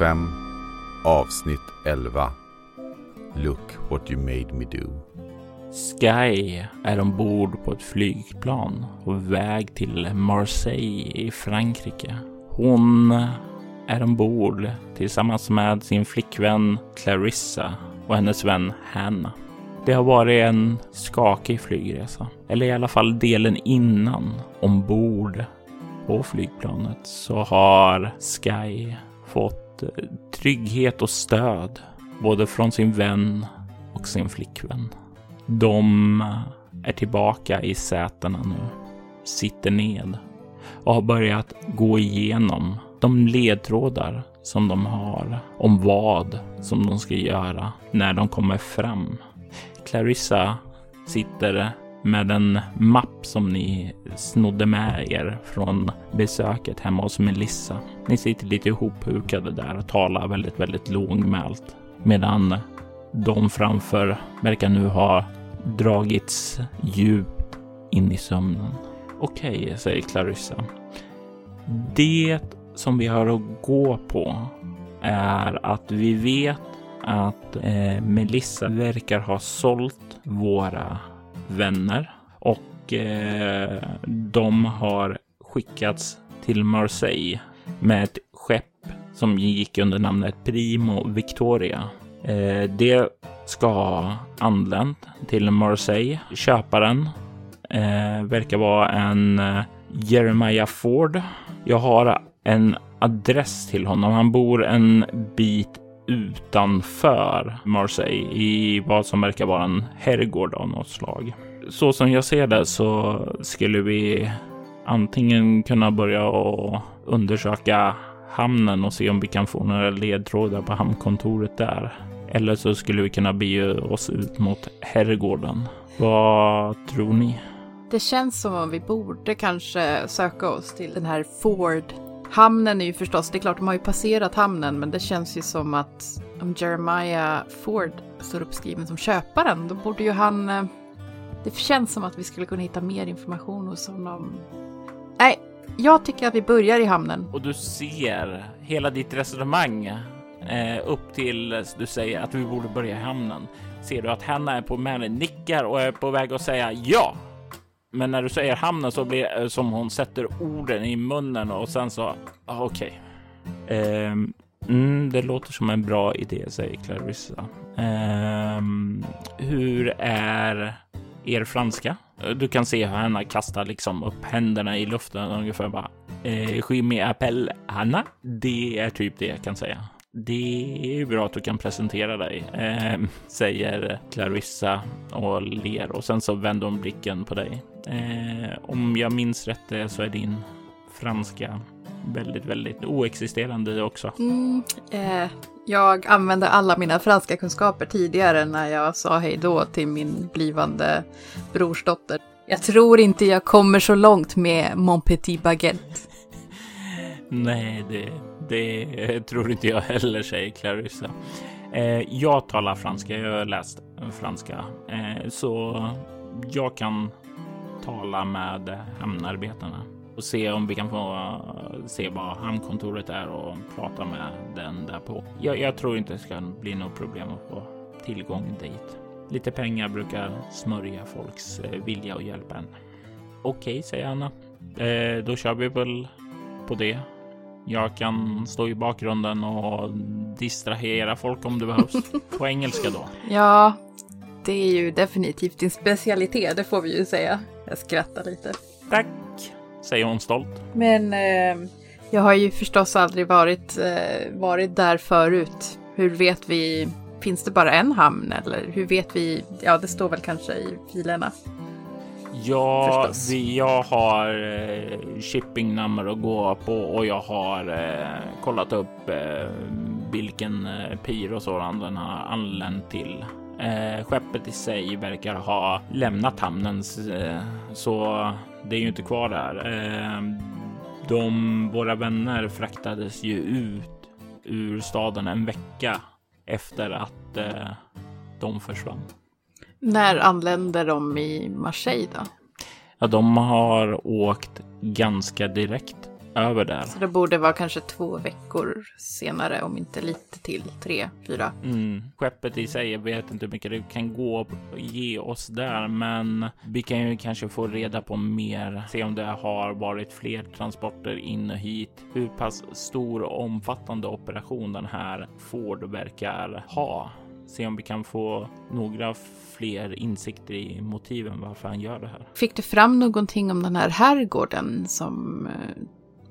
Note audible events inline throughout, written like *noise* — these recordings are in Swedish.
5 Avsnitt 11 Look what you made me do. Sky är ombord på ett flygplan på väg till Marseille i Frankrike. Hon är ombord tillsammans med sin flickvän Clarissa och hennes vän Hannah. Det har varit en skakig flygresa, eller i alla fall delen innan ombord på flygplanet så har Sky fått trygghet och stöd både från sin vän och sin flickvän. De är tillbaka i sätena nu, sitter ned och har börjat gå igenom de ledtrådar som de har om vad som de ska göra när de kommer fram. Clarissa sitter med en mapp som ni snodde med er från besöket hemma hos Melissa. Ni sitter lite ihophukade där och talar väldigt, väldigt lågmält medan de framför verkar nu ha dragits djupt in i sömnen. Okej, okay, säger Clarissa. Det som vi har att gå på är att vi vet att eh, Melissa verkar ha sålt våra vänner och eh, de har skickats till Marseille med ett skepp som gick under namnet Primo Victoria. Eh, det ska ha anlänt till Marseille. Köparen eh, verkar vara en eh, Jeremiah Ford. Jag har en adress till honom. Han bor en bit utanför Marseille i vad som verkar vara en herrgård av något slag. Så som jag ser det så skulle vi antingen kunna börja och undersöka hamnen och se om vi kan få några ledtrådar på hamnkontoret där. Eller så skulle vi kunna bege oss ut mot herrgården. Vad tror ni? Det känns som om vi borde kanske söka oss till den här Ford Hamnen är ju förstås, det är klart de har ju passerat hamnen, men det känns ju som att om Jeremiah Ford står uppskriven som köparen, då borde ju han... Eh, det känns som att vi skulle kunna hitta mer information hos honom. Nej, jag tycker att vi börjar i hamnen. Och du ser hela ditt resonemang eh, upp till du säger att vi borde börja i hamnen. Ser du att Hanna är på med nickar och är på väg att säga ja. Men när du säger hamnen så blir det som hon sätter orden i munnen och sen så, ah, okej. Okay. Eh, mm, det låter som en bra idé, säger Clarissa. Eh, hur är er franska? Eh, du kan se hur henne kastar liksom upp händerna i luften ungefär bara. Eh, je appelle Hanna. Det är typ det jag kan säga. Det är bra att du kan presentera dig, eh, säger Clarissa och ler och sen så vänder hon blicken på dig. Eh, om jag minns rätt eh, så är din franska väldigt, väldigt oexisterande också. Mm, eh, jag använde alla mina franska kunskaper tidigare när jag sa hej då till min blivande brorsdotter. Jag tror inte jag kommer så långt med Mon Petit Baguette. Nej, det, det tror inte jag heller, säger Clarissa. Eh, jag talar franska, jag har läst franska, eh, så jag kan tala med hamnarbetarna och se om vi kan få eh, se vad hamnkontoret är och prata med den där på. Jag, jag tror inte det ska bli något problem att få tillgång dit. Lite pengar brukar smörja folks vilja och hjälpa en. Okej, okay, säger Anna. Eh, då kör vi väl på det. Jag kan stå i bakgrunden och distrahera folk om det behövs. *laughs* På engelska då. Ja, det är ju definitivt din specialitet, det får vi ju säga. Jag skrattar lite. Tack, säger hon stolt. Men eh, Jag har ju förstås aldrig varit, eh, varit där förut. Hur vet vi? Finns det bara en hamn eller hur vet vi? Ja, det står väl kanske i filerna. Ja, Förstås. vi, jag har eh, shippingnummer att gå på och jag har eh, kollat upp eh, vilken eh, pir och sådan den har anlänt till. Eh, skeppet i sig verkar ha lämnat hamnen eh, så det är ju inte kvar där. Eh, de, våra vänner fraktades ju ut ur staden en vecka efter att eh, de försvann. När anländer de i Marseille då? Ja, de har åkt ganska direkt över där. Så det borde vara kanske två veckor senare, om inte lite till. Tre, fyra. Mm. Skeppet i sig, jag vet inte hur mycket det kan gå och ge oss där, men vi kan ju kanske få reda på mer. Se om det har varit fler transporter in och hit. Hur pass stor och omfattande operation den här Ford verkar ha. Se om vi kan få några fler insikter i motiven varför han gör det här. Fick du fram någonting om den här herrgården som... eh,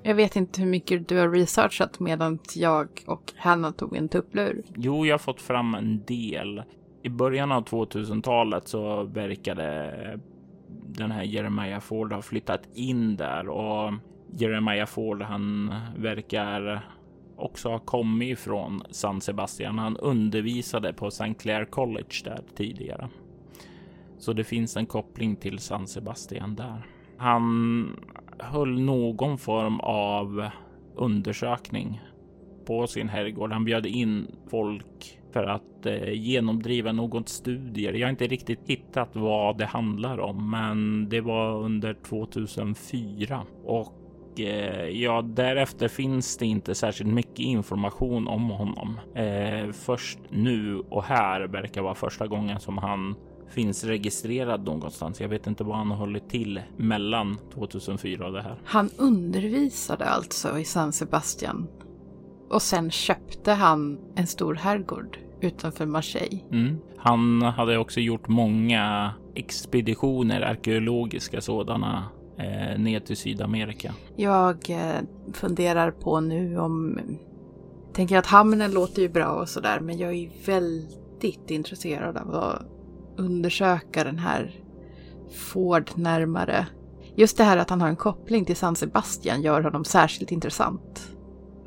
Jag vet inte hur mycket du har researchat medan jag och Hanna tog en tupplur. Jo, jag har fått fram en del. I början av 2000-talet så verkade den här Jeremiah Ford ha flyttat in där och Jeremiah Ford, han verkar också har kommit ifrån San Sebastian. Han undervisade på St. Clair College där tidigare. Så det finns en koppling till San Sebastian där. Han höll någon form av undersökning på sin herrgård. Han bjöd in folk för att eh, genomdriva något studier. Jag har inte riktigt hittat vad det handlar om, men det var under 2004 och ja, därefter finns det inte särskilt mycket information om honom. Eh, först nu och här verkar vara första gången som han finns registrerad någonstans. Jag vet inte vad han har hållit till mellan 2004 och det här. Han undervisade alltså i San Sebastian. Och sen köpte han en stor herrgård utanför Marseille. Mm. Han hade också gjort många expeditioner, arkeologiska sådana, eh, ner till Sydamerika. Jag eh, funderar på nu om... Tänker att hamnen låter ju bra och sådär, men jag är väldigt intresserad av att undersöka den här Ford närmare. Just det här att han har en koppling till San Sebastian gör honom särskilt intressant.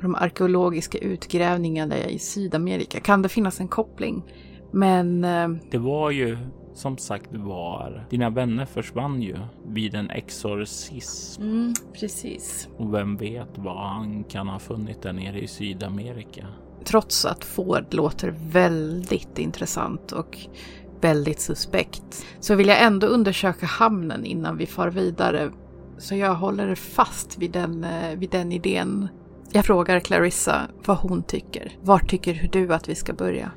De arkeologiska utgrävningarna i Sydamerika, kan det finnas en koppling? Men eh, Det var ju som sagt var, dina vänner försvann ju vid en exorcism mm, precis. och vem vet vad han kan ha funnit där nere i Sydamerika. Trots att Ford låter väldigt intressant och väldigt suspekt så vill jag ändå undersöka hamnen innan vi far vidare. Så jag håller fast vid den, eh, vid den idén. Jag frågar Clarissa vad hon tycker. Var tycker du att vi ska börja?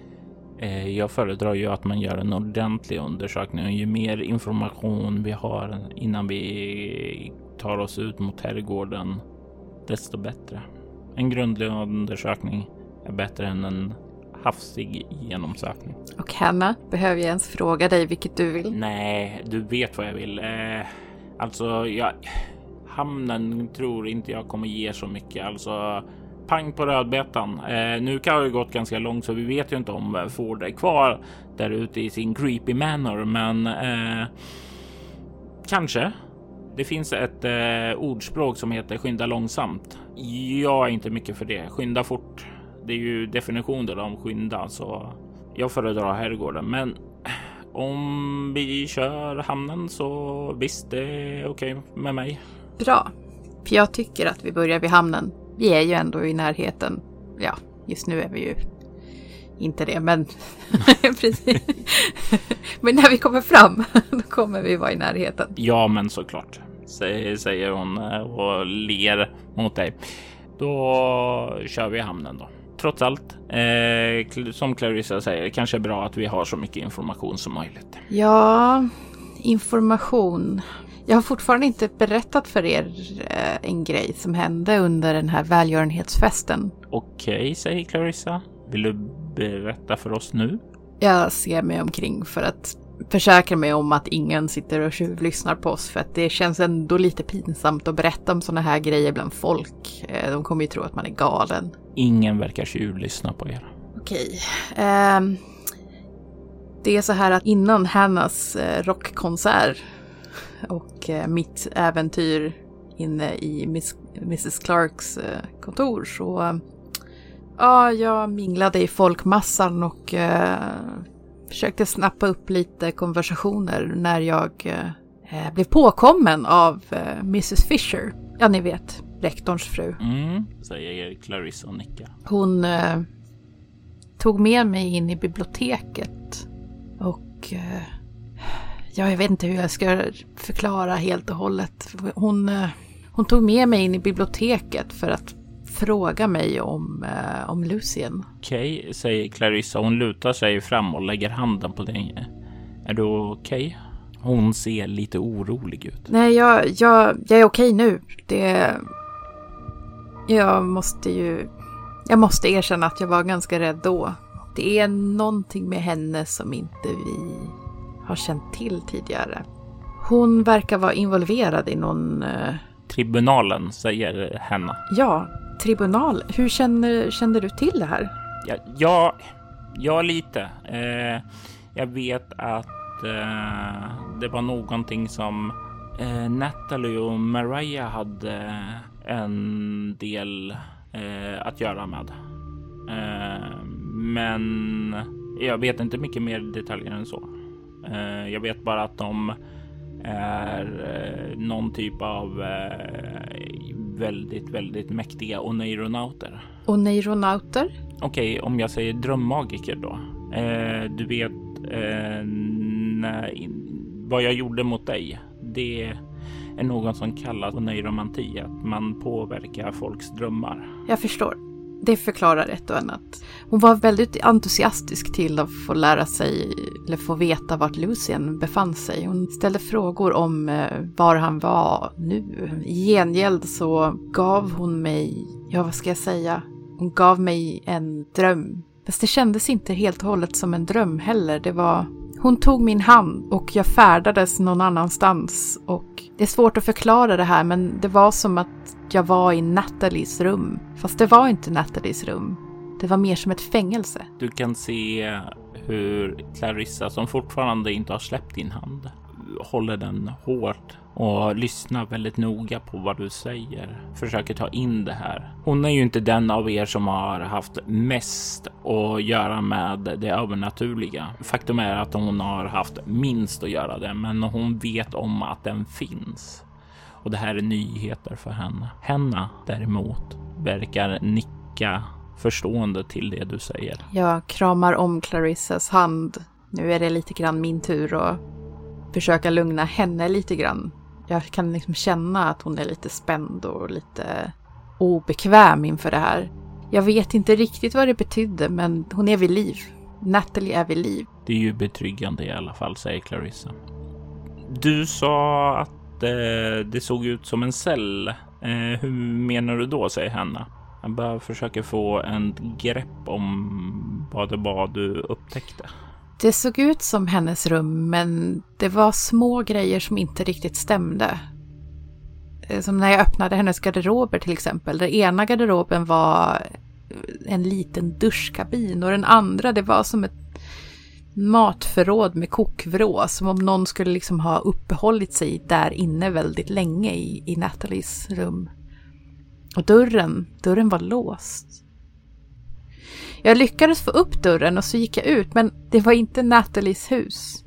Eh, Jag föredrar ju att man gör en ordentlig undersökning och ju mer information vi har innan vi tar oss ut mot herrgården, desto bättre. En grundlig undersökning är bättre än en hafsig genomsökning. Och Hanna, behöver jag ens fråga dig vilket du vill? Nej, du vet vad jag vill. Eh, alltså, jag, hamnen tror inte jag kommer ge så mycket. Alltså, pang på rödbetan. Eh, nu kan det gått ganska långt så vi vet ju inte om eh, Ford är kvar där ute i sin creepy manor, men eh, kanske. Det finns ett eh, ordspråk som heter skynda långsamt. Jag är inte mycket för det. Skynda fort. Det är ju definitionen av skynda, så jag föredrar herrgården. Men om vi kör hamnen så visst, det är okej med mig. Bra. För jag tycker att vi börjar vid hamnen. Vi är ju ändå i närheten. Ja, just nu är vi ju inte det, men *laughs* precis. men när vi kommer fram, då kommer vi vara i närheten. Ja, men såklart, sä- säger hon eh, och ler mot dig. Då kör vi hamnen då. Trots allt, eh, som Clarissa säger, kanske är bra att vi har så mycket information som möjligt. Ja, information. Jag har fortfarande inte berättat för er eh, en grej som hände under den här välgörenhetsfesten. Okej, säger Clarissa. Vill du berätta för oss nu? Jag ser mig omkring för att försäkra mig om att ingen sitter och tjuvlyssnar på oss för att det känns ändå lite pinsamt att berätta om sådana här grejer bland folk. Eh, de kommer ju tro att man är galen. Ingen verkar tjuvlyssna på er. Okej. Um, det är så här att innan Hannas eh, rockkonsert och eh, mitt äventyr inne i Miss, Mrs Clarks eh, kontor så ja, jag minglade i folkmassan och försökte snappa upp lite konversationer när jag eh, blev påkommen av eh, Mrs Fisher. Ja, ni vet, rektorns fru. Mm, säger Clarissa och nickar. Hon eh, tog med mig in i biblioteket och eh, ja, jag vet inte hur jag ska förklara helt och hållet. Hon, eh, hon tog med mig in i biblioteket för att fråga mig om, eh, om Lucien. Okej, okay, säger Clarissa. Hon lutar sig fram och lägger handen på dig. Är du okej? Okay? Hon ser lite orolig ut. Nej, jag, jag, jag är okej okay nu. Det... Jag måste ju... Jag måste erkänna att jag var ganska rädd då. Det är någonting med henne som inte vi har känt till tidigare. Hon verkar vara involverad i någon... Uh... Tribunalen, säger Henna. Ja, tribunal. Hur känner, känner du till det här? Ja, ja, ja lite. Eh, jag vet att eh, det var någonting som eh, Natalie och Mariah hade en del eh, att göra med. Eh, men jag vet inte mycket mer detaljer än så. Eh, jag vet bara att de är någon typ av väldigt, väldigt mäktiga oneironauter. Oneironauter? Okej, okay, om jag säger drömmagiker då. Eh, du vet eh, när, vad jag gjorde mot dig. Det är något som kallas oneiromanti, att man påverkar folks drömmar. Jag förstår det förklarar ett och annat. Hon var väldigt entusiastisk till att få lära sig, eller få veta vart Lucien befann sig. Hon ställde frågor om eh, var han var nu. I gengäld så gav hon mig, ja vad ska jag säga, hon gav mig en dröm. Fast det kändes inte helt och hållet som en dröm heller. Det var hon tog min hand och jag färdades någon annanstans och det är svårt att förklara det här men det var som att jag var i Nathalies rum. Fast det var inte Nathalies rum. Det var mer som ett fängelse. Du kan se hur Clarissa, som fortfarande inte har släppt din hand, håller den hårt och lyssnar väldigt noga på vad du säger. Försöker ta in det här. Hon är ju inte den av er som har haft mest att göra med det övernaturliga. Faktum är att hon har haft minst att göra det, men hon vet om att den finns. Och det här är nyheter för henne. Henna däremot verkar nicka förstående till det du säger. Jag kramar om Clarissas hand. Nu är det lite grann min tur att försöka lugna henne lite grann. Jag kan liksom känna att hon är lite spänd och lite obekväm inför det här. Jag vet inte riktigt vad det betydde, men hon är vid liv. Natalie är vid liv. Det är ju betryggande i alla fall, säger Clarissa. Du sa att eh, det såg ut som en cell. Eh, hur menar du då, säger Hanna. Jag bara försöker få en grepp om vad det var du upptäckte. Det såg ut som hennes rum men det var små grejer som inte riktigt stämde. Eh, som när jag öppnade hennes garderober till exempel. Den ena garderoben var en liten duschkabin och den andra det var som ett matförråd med kokvrå. Som om någon skulle liksom ha uppehållit sig där inne väldigt länge i, i Nathalies rum. Och dörren, dörren var låst. Jag lyckades få upp dörren och så gick jag ut, men det var inte Nathalies hus.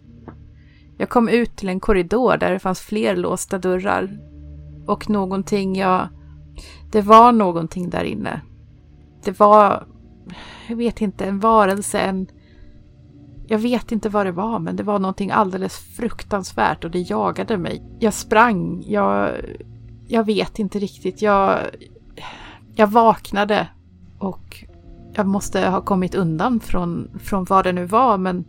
Jag kom ut till en korridor där det fanns fler låsta dörrar. Och någonting jag... Det var någonting där inne. Det var... Jag vet inte, en varelse, en... Jag vet inte vad det var, men det var någonting alldeles fruktansvärt och det jagade mig. Jag sprang, jag... Jag vet inte riktigt, jag... Jag vaknade och jag måste ha kommit undan från, från vad det nu var, men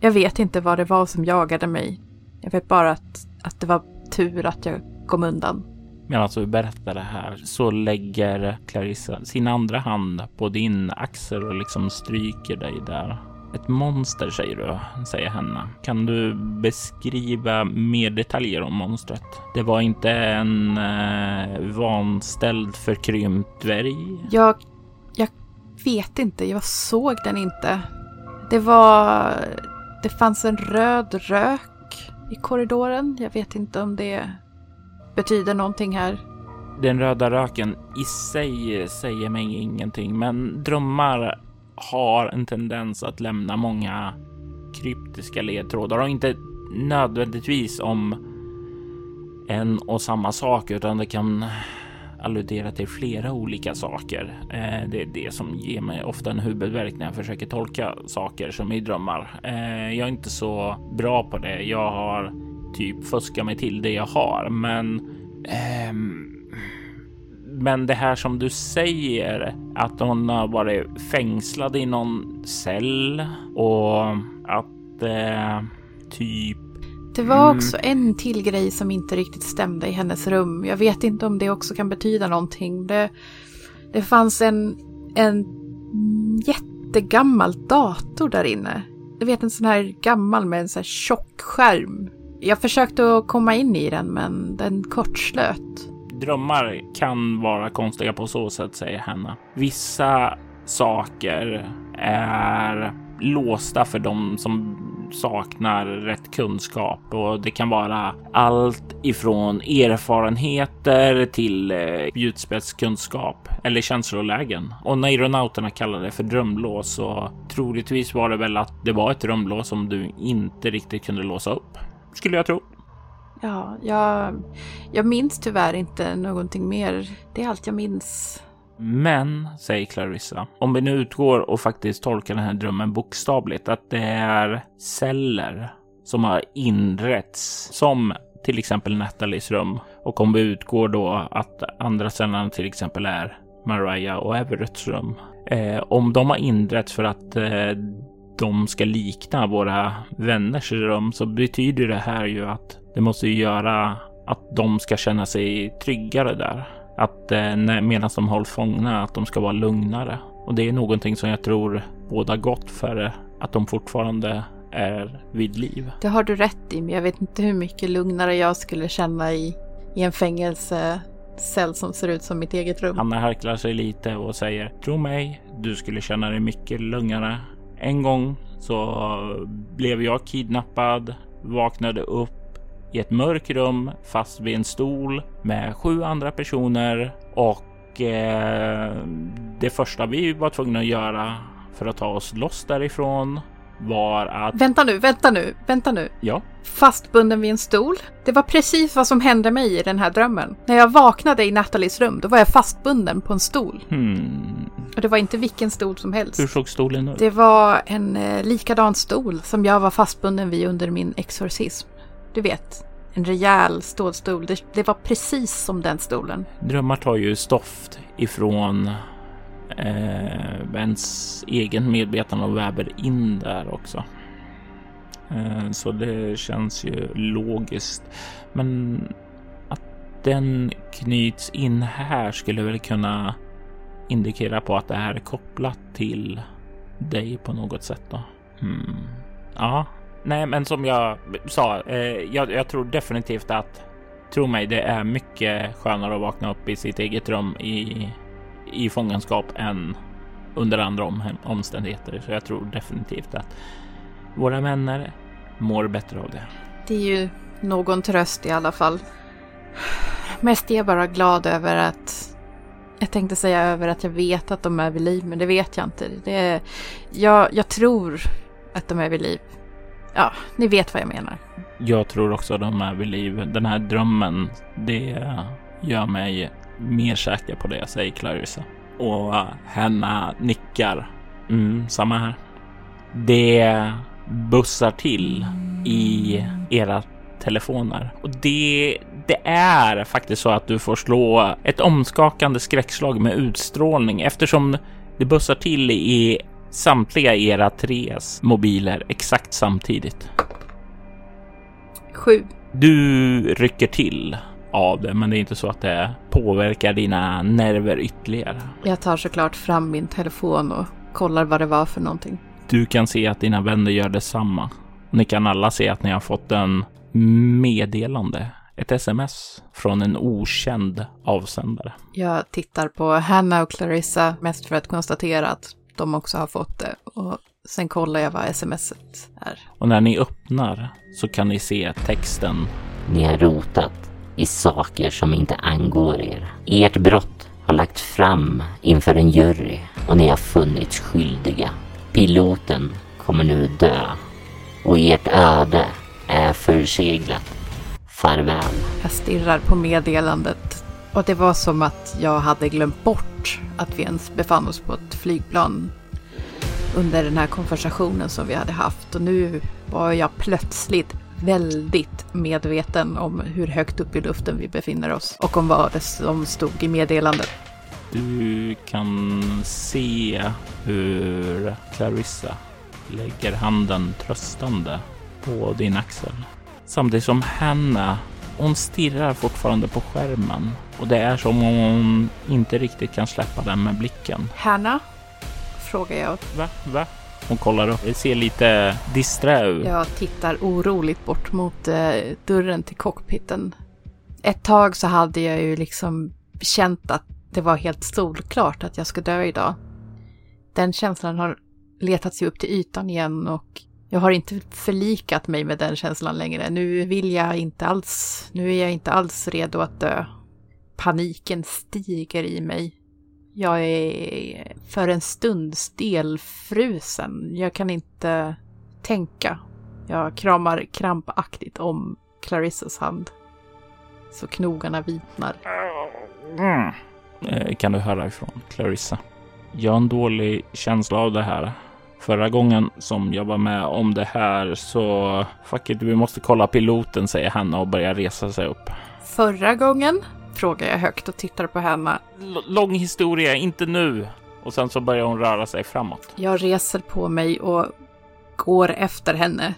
jag vet inte vad det var som jagade mig. Jag vet bara att, att det var tur att jag kom undan. Medan du alltså, berättar det här så lägger Clarissa sin andra hand på din axel och liksom stryker dig där ett monster säger du, säger Hanna. Kan du beskriva mer detaljer om monstret? Det var inte en eh, vanställd förkrympt dvärg? Jag, jag vet inte, jag såg den inte. Det var... Det fanns en röd rök i korridoren. Jag vet inte om det betyder någonting här. Den röda röken i sig säger mig ingenting, men drömmar har en tendens att lämna många kryptiska ledtrådar och inte nödvändigtvis om en och samma sak, utan det kan alludera till flera olika saker. Eh, det är det som ger mig ofta en huvudvärk när jag försöker tolka saker som i drömmar. Eh, jag är inte så bra på det. Jag har typ fuskat mig till det jag har, men ehm, men det här som du säger att hon har varit fängslad i någon cell och att eh, typ det var mm. också en till grej som inte riktigt stämde i hennes rum. Jag vet inte om det också kan betyda någonting. Det, det fanns en, en jättegammal dator där inne. Jag vet en sån här gammal med en sån här tjock skärm. Jag försökte komma in i den men den kortslöt. Drömmar kan vara konstiga på så sätt, säger Hanna. Vissa saker är låsta för dem som saknar rätt kunskap och det kan vara allt ifrån erfarenheter till eh, spjutspetskunskap eller känslolägen. Och neuronauterna kallar det för drömlås så troligtvis var det väl att det var ett drömlås som du inte riktigt kunde låsa upp, skulle jag tro. Ja, jag, jag minns tyvärr inte någonting mer. Det är allt jag minns. Men, säger Clarissa, om vi nu utgår och faktiskt tolkar den här drömmen bokstavligt, att det är celler som har inrätts som till exempel Nathalies rum. Och om vi utgår då att andra cellerna till exempel är Mariah och Everetts rum. Eh, om de har inrätts för att eh, de ska likna våra vänners rum så betyder det här ju att det måste ju göra att de ska känna sig tryggare där. Att eh, medan de hålls fångna, att de ska vara lugnare. Och det är någonting som jag tror båda gott för att de fortfarande är vid liv. Det har du rätt i, men jag vet inte hur mycket lugnare jag skulle känna i, i en fängelsecell som ser ut som mitt eget rum. Anna harklar sig lite och säger, tro mig, du skulle känna dig mycket lugnare. En gång så blev jag kidnappad, vaknade upp i ett mörkt rum fast vid en stol med sju andra personer och eh, det första vi var tvungna att göra för att ta oss loss därifrån var att... Vänta nu, vänta nu, vänta nu. Ja? Fastbunden vid en stol? Det var precis vad som hände mig i den här drömmen. När jag vaknade i Nathalies rum, då var jag fastbunden på en stol. Hmm. Och det var inte vilken stol som helst. Hur såg stolen ut? Det var en eh, likadan stol som jag var fastbunden vid under min exorcism. Du vet, en rejäl stålstol. Det, det var precis som den stolen. Drömmar tar ju stoft ifrån eh, ens egen medvetande och väver in där också. Eh, så det känns ju logiskt. Men att den knyts in här skulle väl kunna indikera på att det här är kopplat till dig på något sätt då. Mm. Ja, Nej, men som jag sa, eh, jag, jag, tror definitivt att, tro mig, det är mycket skönare att vakna upp i sitt eget rum i, i fångenskap än under andra om, omständigheter. Så jag tror definitivt att våra vänner mår bättre av det. Det är ju någon tröst i alla fall. Mest är jag bara glad över att jag tänkte säga över att jag vet att de är vid liv, men det vet jag inte. Det är, jag, jag tror att de är vid liv. Ja, ni vet vad jag menar. Jag tror också de är vid liv. Den här drömmen, det gör mig mer säker på det, säger Clarissa. Och äh, henne nickar. Mm, samma här. Det bussar till i era telefoner. Och det, det är faktiskt så att du får slå ett omskakande skräckslag med utstrålning eftersom det bussar till i samtliga era tres mobiler exakt samtidigt. Sju. Du rycker till av det, men det är inte så att det påverkar dina nerver ytterligare. Jag tar såklart fram min telefon och kollar vad det var för någonting. Du kan se att dina vänner gör detsamma. Ni kan alla se att ni har fått en meddelande, ett sms från en okänd avsändare. Jag tittar på Hanna och Clarissa mest för att konstatera att de också har fått det. Och sen kollar jag vad smset är. Och när ni öppnar så kan ni se texten. Ni har rotat i saker som inte angår er. Ert brott har lagt fram inför en jury och ni har funnits skyldiga. Piloten kommer nu dö och ert öde är förseglat. Farväl. Jag stirrar på meddelandet och det var som att jag hade glömt bort att vi ens befann oss på ett flygplan under den här konversationen som vi hade haft. Och nu var jag plötsligt väldigt medveten om hur högt upp i luften vi befinner oss och om vad det som stod i meddelandet. Du kan se hur Clarissa lägger handen tröstande på din axel. Samtidigt som Hanna, hon stirrar fortfarande på skärmen och det är som om hon inte riktigt kan släppa den med blicken. Hanna? Frågar jag. Va? Va? Hon kollar upp. Det ser lite disträ ut. Jag tittar oroligt bort mot eh, dörren till cockpiten. Ett tag så hade jag ju liksom känt att det var helt solklart att jag ska dö idag. Den känslan har letat sig upp till ytan igen och jag har inte förlikat mig med den känslan längre. Nu vill jag inte alls, nu är jag inte alls redo att dö. Paniken stiger i mig. Jag är för en stund stelfrusen. Jag kan inte tänka. Jag kramar krampaktigt om Clarissas hand. Så knogarna vitnar. Mm. Eh, kan du höra ifrån Clarissa? Jag har en dålig känsla av det här. Förra gången som jag var med om det här så fuck it, vi måste kolla piloten, säger Hanna och börjar resa sig upp. Förra gången? Frågar jag högt och tittar på Hanna. L lång historia, inte nu. Och sen så börjar hon röra sig framåt. Jag reser på mig och går efter henne.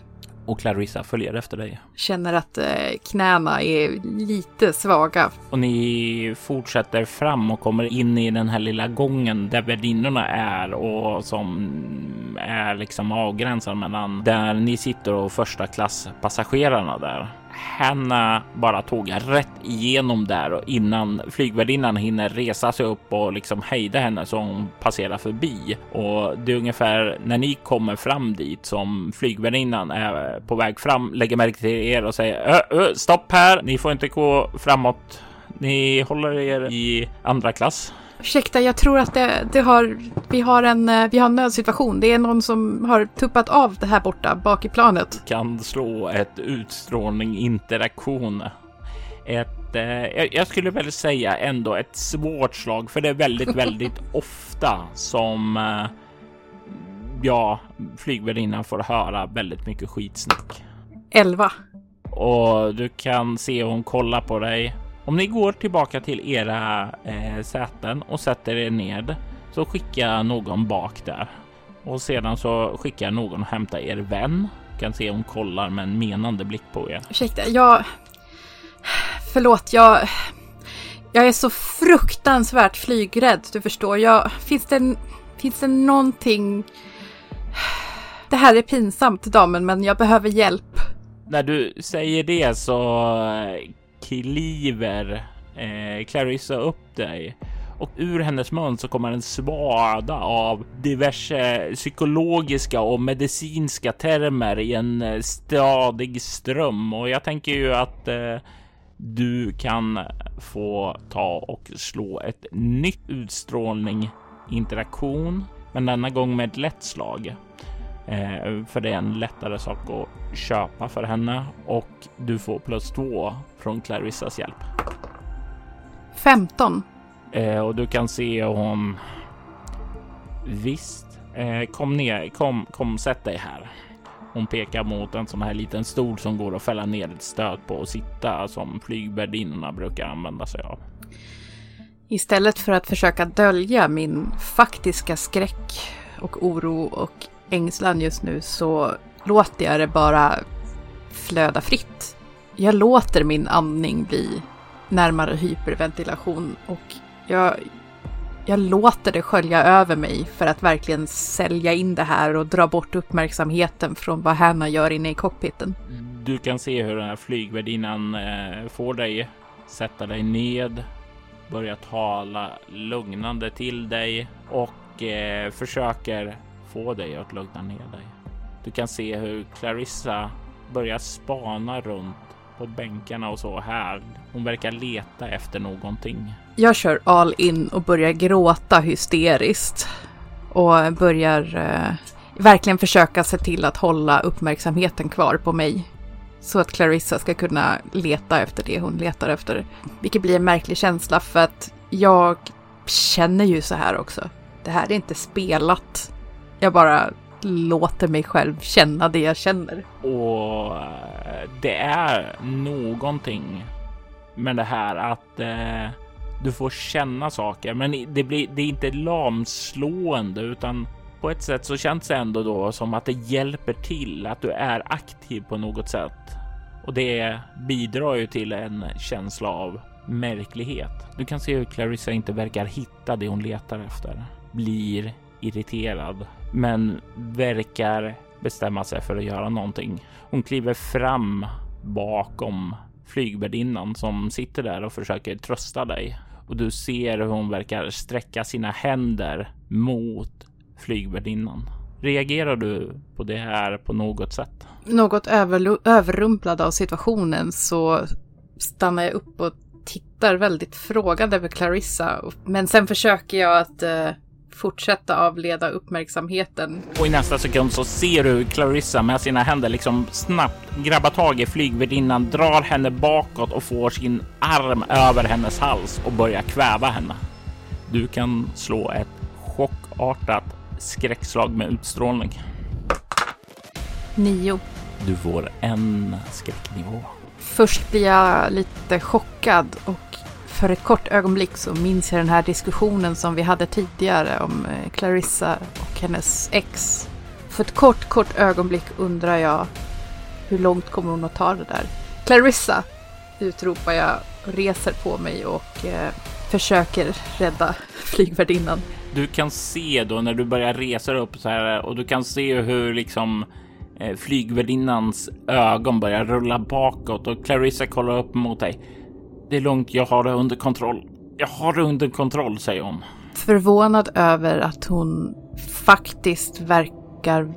Och Clarissa följer efter dig. Känner att eh, knäna är lite svaga. Och ni fortsätter fram och kommer in i den här lilla gången där värdinnorna är och som är liksom avgränsad mellan där ni sitter och första klass passagerarna där. Hanna bara tågar rätt igenom där och innan flygvärdinnan hinner resa sig upp och liksom hejda henne så hon passerar förbi. Och det är ungefär när ni kommer fram dit som flygvärdinnan är på väg fram, lägger märke till er och säger ö, ö, stopp här. Ni får inte gå framåt. Ni håller er i andra klass. Ursäkta, jag tror att det, det har, vi, har en, eh, vi har en nödsituation. Det är någon som har tuppat av det här borta bak i planet. Kan slå ett utstrålning interaktion. Ett, eh, jag skulle väl säga ändå ett svårt slag, för det är väldigt, *laughs* väldigt ofta som eh, ja, flygvärdinnan får höra väldigt mycket skitsnack. 11. Och du kan se hon kollar på dig om ni går tillbaka till era eh, säten och sätter er ned så skickar någon bak där och sedan så skickar någon och hämtar er vän. Kan se hon kollar med en menande blick på er. Ursäkta, jag... Förlåt, jag... Jag är så fruktansvärt flygrädd, du förstår. Jag... Finns det, finns det någonting... Det här är pinsamt, damen, men jag behöver hjälp. När du säger det så kliver eh, Clarissa upp dig och ur hennes mun så kommer en svada av diverse psykologiska och medicinska termer i en eh, stadig ström. Och jag tänker ju att eh, du kan få ta och slå ett nytt utstrålning interaktion, men denna gång med ett lätt slag. Eh, för det är en lättare sak att köpa för henne och du får plus två från Clarissas hjälp. 15. Eh, och du kan se hon... Visst, eh, kom ner, kom, kom, sätt dig här. Hon pekar mot en sån här liten stol som går att fälla ner ett stöd på och sitta som flygvärdinnorna brukar använda sig av. Istället för att försöka dölja min faktiska skräck och oro och ängslan just nu så låter jag det bara flöda fritt. Jag låter min andning bli närmare hyperventilation och jag, jag låter det skölja över mig för att verkligen sälja in det här och dra bort uppmärksamheten från vad Hanna gör inne i cockpiten. Du kan se hur den här flygvärdinnan eh, får dig sätta dig ned, börja tala lugnande till dig och eh, försöker få dig att lugna ner dig. Du kan se hur Clarissa börjar spana runt på bänkarna och så här. Hon verkar leta efter någonting. Jag kör all in och börjar gråta hysteriskt och börjar eh, verkligen försöka se till att hålla uppmärksamheten kvar på mig. Så att Clarissa ska kunna leta efter det hon letar efter. Vilket blir en märklig känsla för att jag känner ju så här också. Det här är inte spelat. Jag bara låter mig själv känna det jag känner. Och eh, det är någonting med det här att eh, du får känna saker, men det blir det är inte lamslående utan på ett sätt så känns det ändå då som att det hjälper till att du är aktiv på något sätt. Och det bidrar ju till en känsla av märklighet. Du kan se hur Clarissa inte verkar hitta det hon letar efter. Blir irriterad, men verkar bestämma sig för att göra någonting. Hon kliver fram bakom flygvärdinnan som sitter där och försöker trösta dig och du ser hur hon verkar sträcka sina händer mot flygvärdinnan. Reagerar du på det här på något sätt? Något överrumplad av situationen så stannar jag upp och tittar väldigt frågande på Clarissa. Men sen försöker jag att eh, fortsätta avleda uppmärksamheten. Och i nästa sekund så ser du Clarissa med sina händer liksom snabbt grabba tag i flygvärdinnan, drar henne bakåt och får sin arm över hennes hals och börjar kväva henne. Du kan slå ett chockartat skräckslag med utstrålning. Nio. Du får en skräcknivå. Först blir jag lite chockad och för ett kort ögonblick så minns jag den här diskussionen som vi hade tidigare om eh, Clarissa och hennes ex. För ett kort, kort ögonblick undrar jag hur långt kommer hon att ta det där? Clarissa! Utropar jag, reser på mig och eh, försöker rädda *laughs* flygvärdinnan. Du kan se då när du börjar resa upp så här och du kan se hur liksom eh, flygvärdinnans ögon börjar rulla bakåt och Clarissa kollar upp mot dig. Det är lugnt, jag har det under kontroll. Jag har det under kontroll, säger hon. Förvånad över att hon faktiskt verkar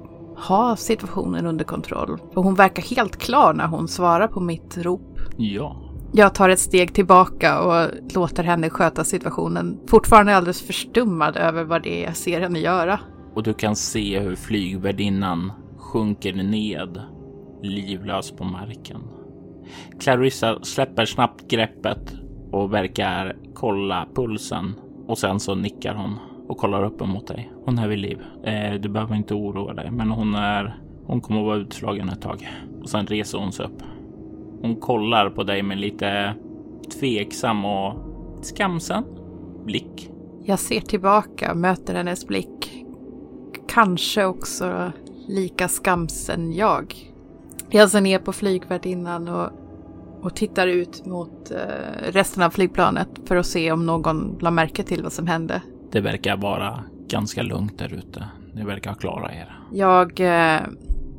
ha situationen under kontroll. För hon verkar helt klar när hon svarar på mitt rop. Ja. Jag tar ett steg tillbaka och låter henne sköta situationen. Fortfarande alldeles förstummad över vad det är jag ser henne göra. Och du kan se hur flygvärdinnan sjunker ned livlös på marken. Clarissa släpper snabbt greppet och verkar kolla pulsen och sen så nickar hon och kollar upp emot dig. Hon är vid liv. Eh, du behöver inte oroa dig, men hon är. Hon kommer att vara utslagen ett tag och sen reser hon sig upp. Hon kollar på dig med lite tveksam och skamsen blick. Jag ser tillbaka, möter hennes blick. Kanske också lika skamsen jag. Jag ser ner på flygvärdinnan och, och tittar ut mot eh, resten av flygplanet för att se om någon la märke till vad som hände. Det verkar vara ganska lugnt där ute. Ni verkar klara er. Jag eh,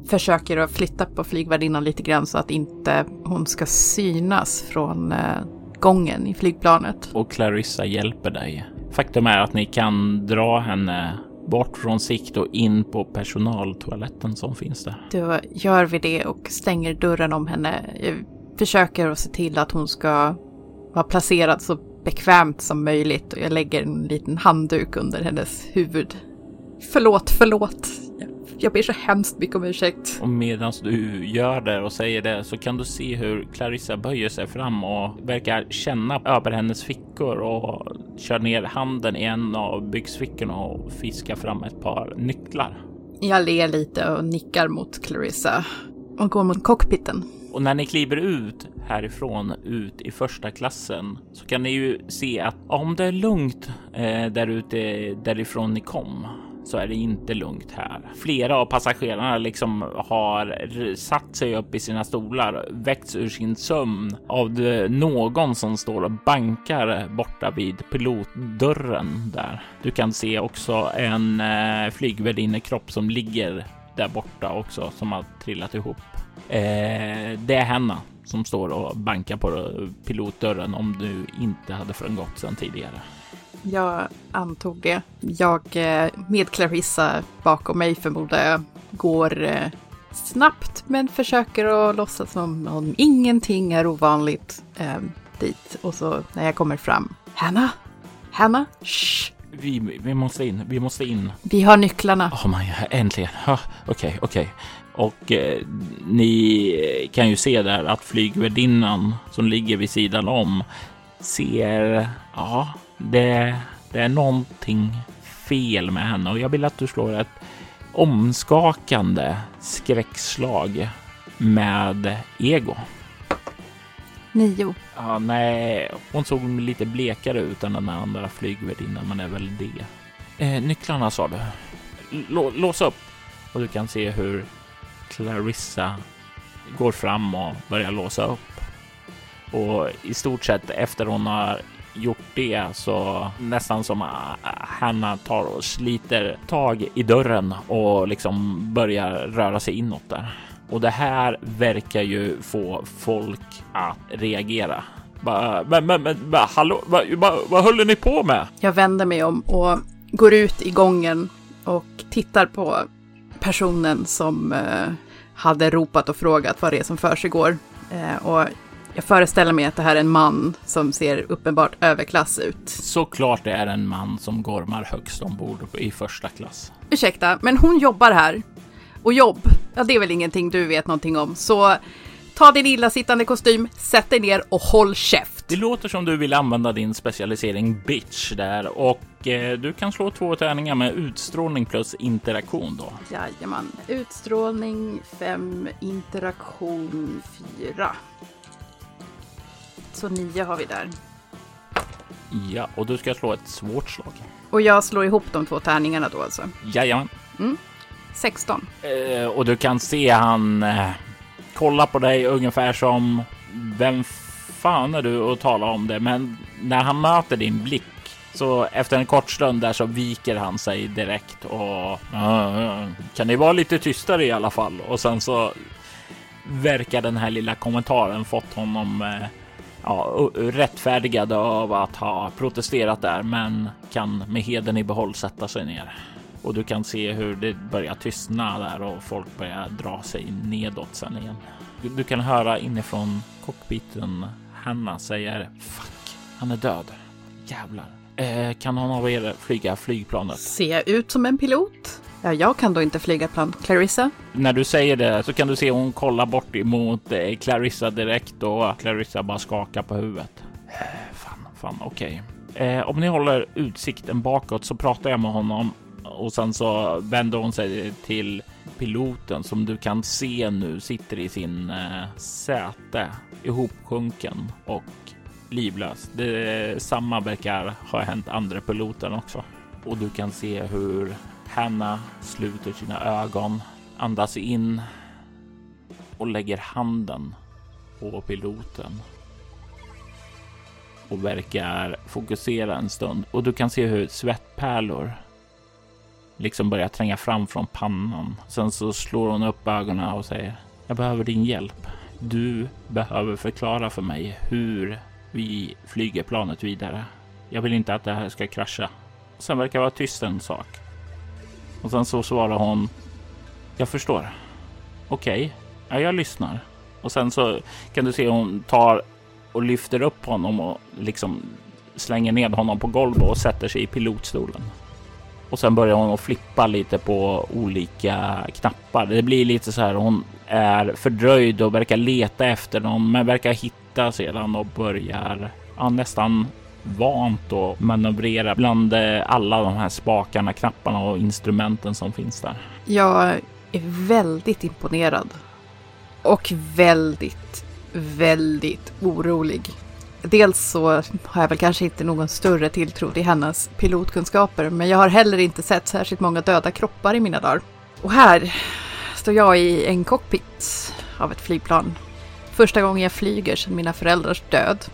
försöker att flytta på flygvärdinnan lite grann så att inte hon ska synas från eh, gången i flygplanet. Och Clarissa hjälper dig. Faktum är att ni kan dra henne bort från sikt och in på personaltoaletten som finns där. Då gör vi det och stänger dörren om henne. Jag försöker att se till att hon ska vara placerad så bekvämt som möjligt och jag lägger en liten handduk under hennes huvud. Förlåt, förlåt. Jag ber så hemskt mycket om ursäkt. Och medan du gör det och säger det så kan du se hur Clarissa böjer sig fram och verkar känna över hennes fickor och kör ner handen i en av byxfickorna och fiskar fram ett par nycklar. Jag ler lite och nickar mot Clarissa och går mot cockpiten. Och när ni kliver ut härifrån ut i första klassen så kan ni ju se att om det är lugnt eh, där ute därifrån ni kom så är det inte lugnt här. Flera av passagerarna liksom har satt sig upp i sina stolar, väckts ur sin sömn av någon som står och bankar borta vid pilotdörren där. Du kan se också en eh, flygvärdinnekropp som ligger där borta också som har trillat ihop. Eh, det är Henna som står och bankar på pilotdörren om du inte hade framgått sedan tidigare. Jag antog det. Jag eh, med Clarissa bakom mig förmodar jag går eh, snabbt men försöker att låtsas som om ingenting är ovanligt eh, dit. Och så när jag kommer fram. Hanna? Hanna? Shh! Vi, vi måste in, vi måste in. Vi har nycklarna. Oh my, äntligen. Okej, okej. Okay, okay. Och eh, ni kan ju se där att flygvärdinnan som ligger vid sidan om ser, ja, det, det är någonting fel med henne och jag vill att du slår ett omskakande skräckslag med ego. Nio. Ja, nej, hon såg lite blekare ut än den andra flygvärdinnan, men är väl det. Eh, nycklarna sa du. L lås upp och du kan se hur Clarissa går fram och börjar låsa upp. Och i stort sett efter hon har gjort det så nästan som ah, Hanna tar och sliter tag i dörren och liksom börjar röra sig inåt där. Och det här verkar ju få folk att reagera. Men, men, men, hallå, vad, vad, vad håller ni på med? Jag vänder mig om och går ut i gången och tittar på personen som eh, hade ropat och frågat vad det är som försiggår. Eh, och jag föreställer mig att det här är en man som ser uppenbart överklass ut. Såklart det är en man som gormar högst ombord i första klass. Ursäkta, men hon jobbar här. Och jobb, ja det är väl ingenting du vet någonting om. Så ta din illasittande kostym, sätt dig ner och håll käft. Det låter som du vill använda din specialisering bitch där och eh, du kan slå två tärningar med utstrålning plus interaktion då. Jajamän. Utstrålning 5, interaktion 4. Så 9 har vi där. Ja, och du ska slå ett svårt slag. Och jag slår ihop de två tärningarna då alltså? Jajamän. Mm. 16. Eh, och du kan se han eh, kolla på dig ungefär som vem fan är du och tala om det? Men när han möter din blick så efter en kort stund där så viker han sig direkt och uh, kan ni vara lite tystare i alla fall? Och sen så verkar den här lilla kommentaren fått honom eh, ja, rättfärdigad av att ha protesterat där, men kan med heden i behåll sätta sig ner. Och du kan se hur det börjar tystna där och folk börjar dra sig nedåt sen igen. Du, du kan höra inifrån cockpiten Hanna säger fuck, han är död. Jävlar. Eh, kan någon av er flyga flygplanet? Ser jag ut som en pilot? Ja, jag kan då inte flyga plan. Clarissa? När du säger det så kan du se hon kollar bort emot eh, Clarissa direkt och Clarissa bara skakar på huvudet. Eh, fan, fan, okej. Okay. Eh, om ni håller utsikten bakåt så pratar jag med honom och sen så vänder hon sig till piloten som du kan se nu sitter i sin eh, säte ihopsjunken och livlös. Det samma verkar ha hänt andra piloten också. Och du kan se hur Hanna sluter sina ögon, andas in och lägger handen på piloten och verkar fokusera en stund och du kan se hur svettpärlor liksom börjar tränga fram från pannan. Sen så slår hon upp ögonen och säger Jag behöver din hjälp. Du behöver förklara för mig hur vi flyger planet vidare. Jag vill inte att det här ska krascha. Sen verkar vara tyst en sak. Och sen så svarar hon. Jag förstår. Okej, okay. ja, jag lyssnar. Och sen så kan du se hon tar och lyfter upp honom och liksom slänger ned honom på golvet och sätter sig i pilotstolen. Och sen börjar hon att flippa lite på olika knappar. Det blir lite så här. Hon är fördröjd och verkar leta efter någon, men verkar hitta sedan och börjar ja, nästan vant att manövrera bland eh, alla de här spakarna, knapparna och instrumenten som finns där. Jag är väldigt imponerad och väldigt, väldigt orolig. dels så har jag väl kanske inte någon större tilltro till hennes pilotkunskaper, men jag har heller inte sett särskilt många döda kroppar i mina dagar. Och här står jag i en cockpit av ett flygplan. Första gången jag flyger sedan mina föräldrars död.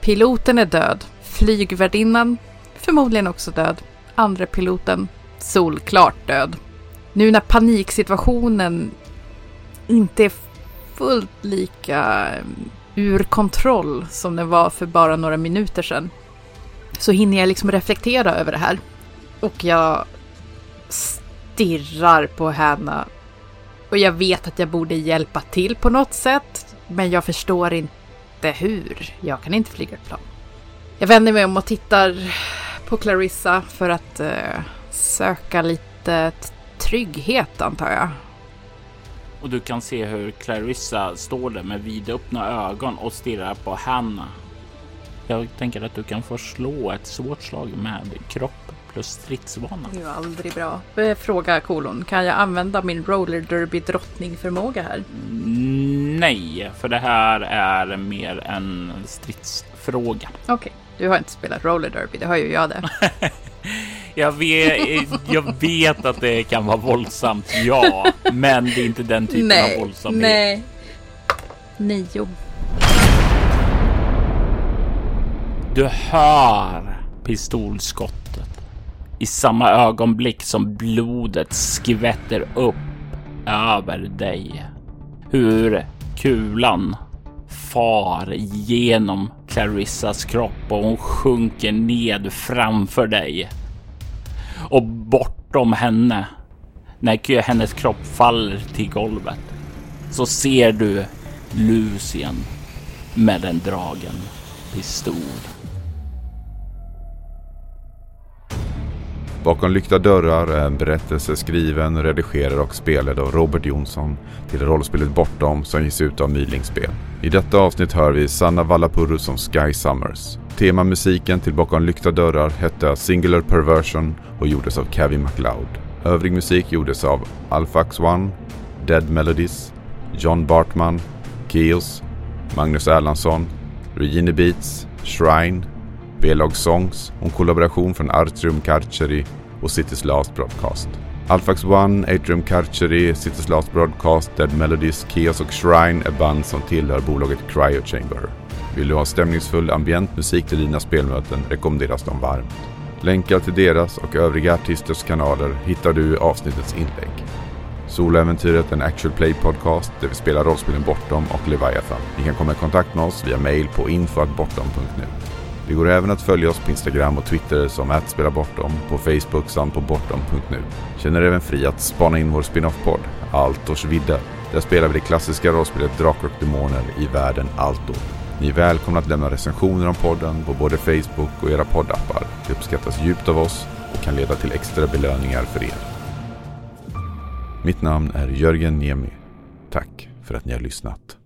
Piloten är död. Flygvärdinnan förmodligen också död. Andra piloten solklart död. Nu när paniksituationen inte är fullt lika ehm, ur kontroll som den var för bara några minuter sedan så hinner jag liksom reflektera över det här. Och jag stirrar på henne. Och jag vet att jag borde hjälpa till på något sätt, men jag förstår inte hur. Jag kan inte flyga ett plan. Jag vänder mig om och tittar på Clarissa för att uh, söka lite trygghet, antar jag. Och du kan se hur Clarissa står där med vidöppna ögon och stirrar på Hanna. Jag tänker att du kan få slå ett svårt slag med kropp plus stridsvana. Det är ju aldrig bra. Eh, fråga kolon, kan jag använda min roller derby drottningförmåga här? Mm, nej, för det här är mer en stridsfråga. Okej, okay. Du har inte spelat roller derby, det har ju jag det. *laughs* Jag vet, jag vet att det kan vara våldsamt, ja, men det är inte den typen nej, av våldsamhet. Nej, nio. Du hör pistolskottet i samma ögonblick som blodet skvätter upp över dig. Hur kulan far genom Clarissas kropp och hon sjunker ned framför dig och bortom henne, när hennes kropp faller till golvet, så ser du Lucien med en dragen pistol. Bakom lyckta dörrar eh, är en berättelse skriven, redigerad och spelad av Robert Jonsson till rollspelet Bortom som ges ut av Mylingspel. I detta avsnitt hör vi Sanna Vallapuro som Sky Summers. Temamusiken till Bakom lyckta dörrar hette Singular Perversion och gjordes av Kevin MacLeod. Övrig musik gjordes av Alphax One, Dead Melodies, John Bartman, Keos, Magnus Erlandsson, Regine Beats, Shrine, B-Log Songs och en kollaboration från Artrium Karcheri och City's Last Broadcast. Alfax One, Atrium Karcheri, City's Last Broadcast, Dead Melodies, Chaos och Shrine är band som tillhör bolaget Cryo Chamber. Vill du ha stämningsfull ambient musik till dina spelmöten rekommenderas de varmt. Länkar till deras och övriga artisters kanaler hittar du i avsnittets inlägg. Soloäventyret är en actual play podcast där vi spelar rollspelen Bortom och Leviathan. Ni kan komma i kontakt med oss via mail på info.bortom.nu. Det går även att följa oss på Instagram och Twitter som @spelabortom, på Facebook samt på bortom.nu. Känner även fri att spana in vår spin-off-podd Altors vidder. Där spelar vi det klassiska rollspelet Drakar och Demoner i världen Altor. Ni är välkomna att lämna recensioner om podden på både Facebook och era poddappar. Det uppskattas djupt av oss och kan leda till extra belöningar för er. Mitt namn är Jörgen Niemi. Tack för att ni har lyssnat.